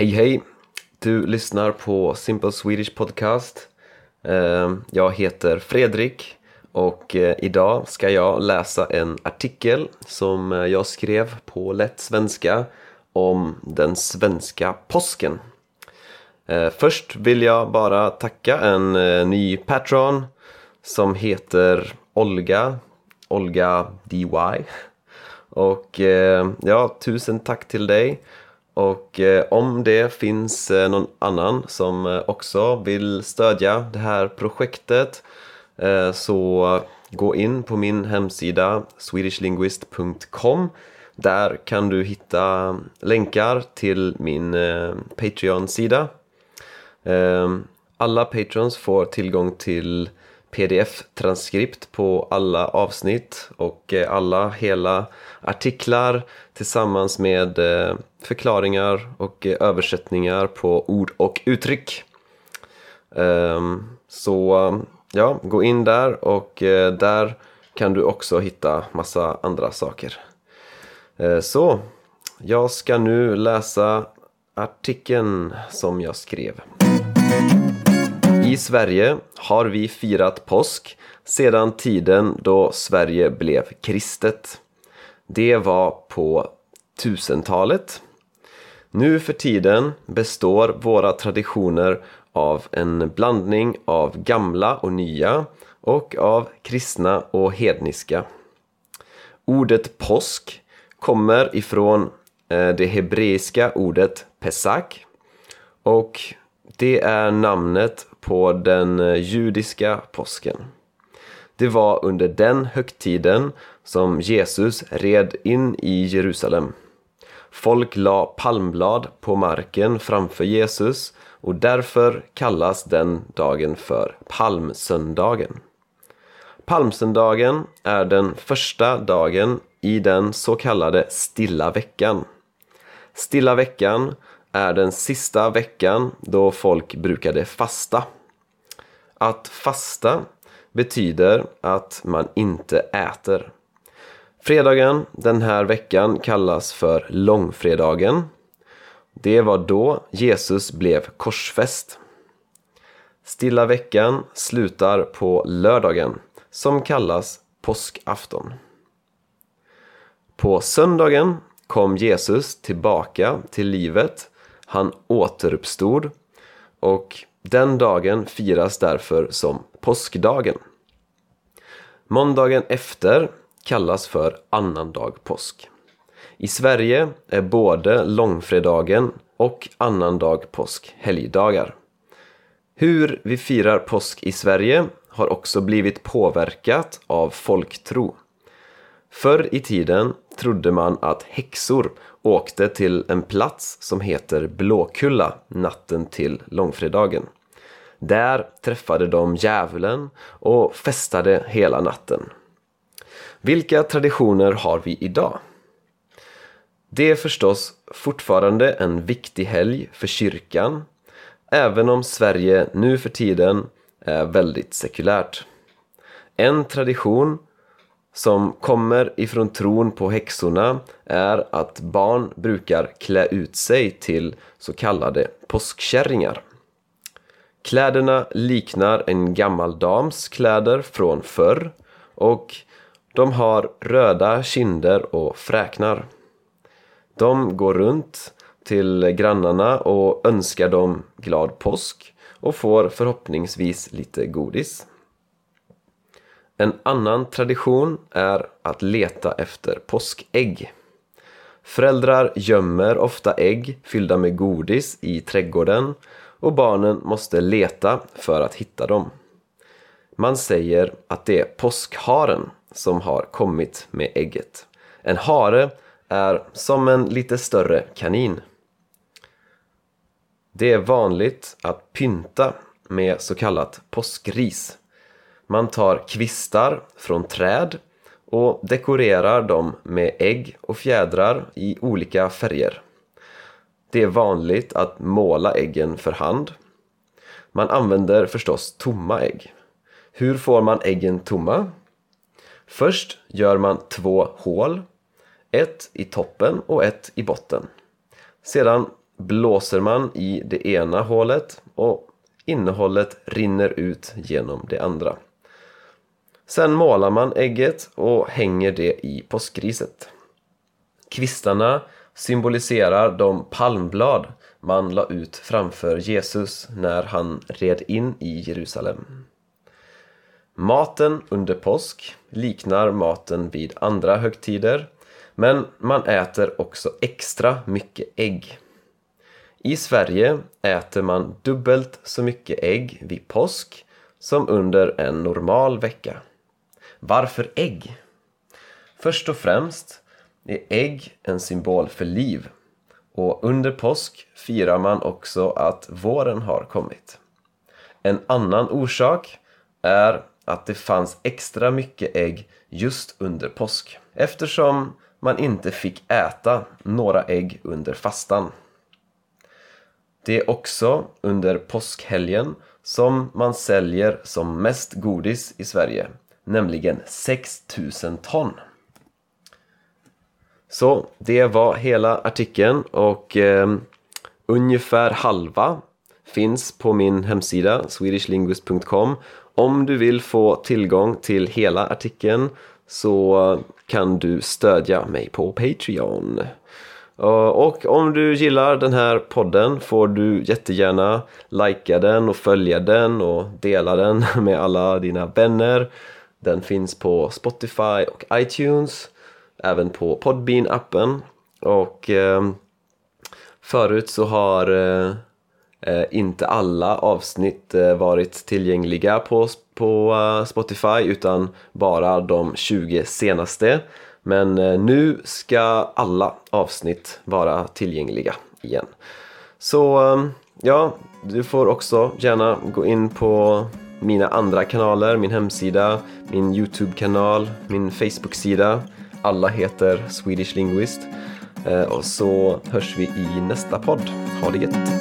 Hej hej! Du lyssnar på Simple Swedish Podcast. Eh, jag heter Fredrik och eh, idag ska jag läsa en artikel som eh, jag skrev på lätt svenska om den svenska påsken. Först vill jag bara tacka en ny patron som heter Olga, Olga DY. Och ja, tusen tack till dig. Och eh, om det finns eh, någon annan som eh, också vill stödja det här projektet eh, så gå in på min hemsida swedishlinguist.com Där kan du hitta länkar till min eh, Patreon-sida. Ehm, alla patrons får tillgång till pdf-transkript på alla avsnitt och eh, alla hela artiklar tillsammans med förklaringar och eh, översättningar på ord och uttryck. Ehm, så ja, gå in där och eh, där kan du också hitta massa andra saker. Eh, så, jag ska nu läsa artikeln som jag skrev. I Sverige har vi firat påsk sedan tiden då Sverige blev kristet. Det var på 1000-talet. Nu för tiden består våra traditioner av en blandning av gamla och nya och av kristna och hedniska. Ordet påsk kommer ifrån eh, det hebreiska ordet pesach och det är namnet på den eh, judiska påsken. Det var under den högtiden som Jesus red in i Jerusalem. Folk la palmblad på marken framför Jesus och därför kallas den dagen för palmsöndagen. Palmsöndagen är den första dagen i den så kallade stilla veckan. Stilla veckan är den sista veckan då folk brukade fasta. Att fasta betyder att man inte äter. Fredagen den här veckan kallas för långfredagen. Det var då Jesus blev korsfäst. Stilla veckan slutar på lördagen som kallas påskafton. På söndagen kom Jesus tillbaka till livet. Han återuppstod och den dagen firas därför som påskdagen. Måndagen efter kallas för annandag påsk. I Sverige är både långfredagen och annandag påsk helgdagar. Hur vi firar påsk i Sverige har också blivit påverkat av folktro. Förr i tiden trodde man att häxor åkte till en plats som heter Blåkulla natten till långfredagen. Där träffade de djävulen och festade hela natten. Vilka traditioner har vi idag? Det är förstås fortfarande en viktig helg för kyrkan, även om Sverige nu för tiden är väldigt sekulärt. En tradition som kommer ifrån tron på häxorna är att barn brukar klä ut sig till så kallade påskkärringar. Kläderna liknar en gammal dams kläder från förr och de har röda kinder och fräknar. De går runt till grannarna och önskar dem glad påsk och får förhoppningsvis lite godis. En annan tradition är att leta efter påskägg. Föräldrar gömmer ofta ägg fyllda med godis i trädgården och barnen måste leta för att hitta dem. Man säger att det är påskharen som har kommit med ägget. En hare är som en lite större kanin. Det är vanligt att pynta med så kallat påskris. Man tar kvistar från träd och dekorerar dem med ägg och fjädrar i olika färger. Det är vanligt att måla äggen för hand. Man använder förstås tomma ägg. Hur får man äggen tomma? Först gör man två hål, ett i toppen och ett i botten. Sedan blåser man i det ena hålet och innehållet rinner ut genom det andra. Sen målar man ägget och hänger det i påskriset. Kvistarna symboliserar de palmblad man la ut framför Jesus när han red in i Jerusalem. Maten under påsk liknar maten vid andra högtider men man äter också extra mycket ägg. I Sverige äter man dubbelt så mycket ägg vid påsk som under en normal vecka. Varför ägg? Först och främst är ägg en symbol för liv och under påsk firar man också att våren har kommit. En annan orsak är att det fanns extra mycket ägg just under påsk eftersom man inte fick äta några ägg under fastan. Det är också under påskhelgen som man säljer som mest godis i Sverige, nämligen 6000 ton. Så det var hela artikeln och eh, ungefär halva finns på min hemsida swedishlinguist.com. Om du vill få tillgång till hela artikeln så kan du stödja mig på Patreon. Eh, och om du gillar den här podden får du jättegärna likea den och följa den och dela den med alla dina vänner. Den finns på Spotify och iTunes, även på Podbean-appen. Och eh, förut så har eh, Eh, inte alla avsnitt eh, varit tillgängliga på, på eh, Spotify utan bara de 20 senaste. Men nu ska alla avsnitt vara tillgängliga igen. Så ehm, ja, du får också gärna gå in på mina andra kanaler, min hemsida, min Youtube-kanal, min Facebook-sida. Alla heter Swedish Linguist. Och så hörs vi i nästa podd. Ha det gött!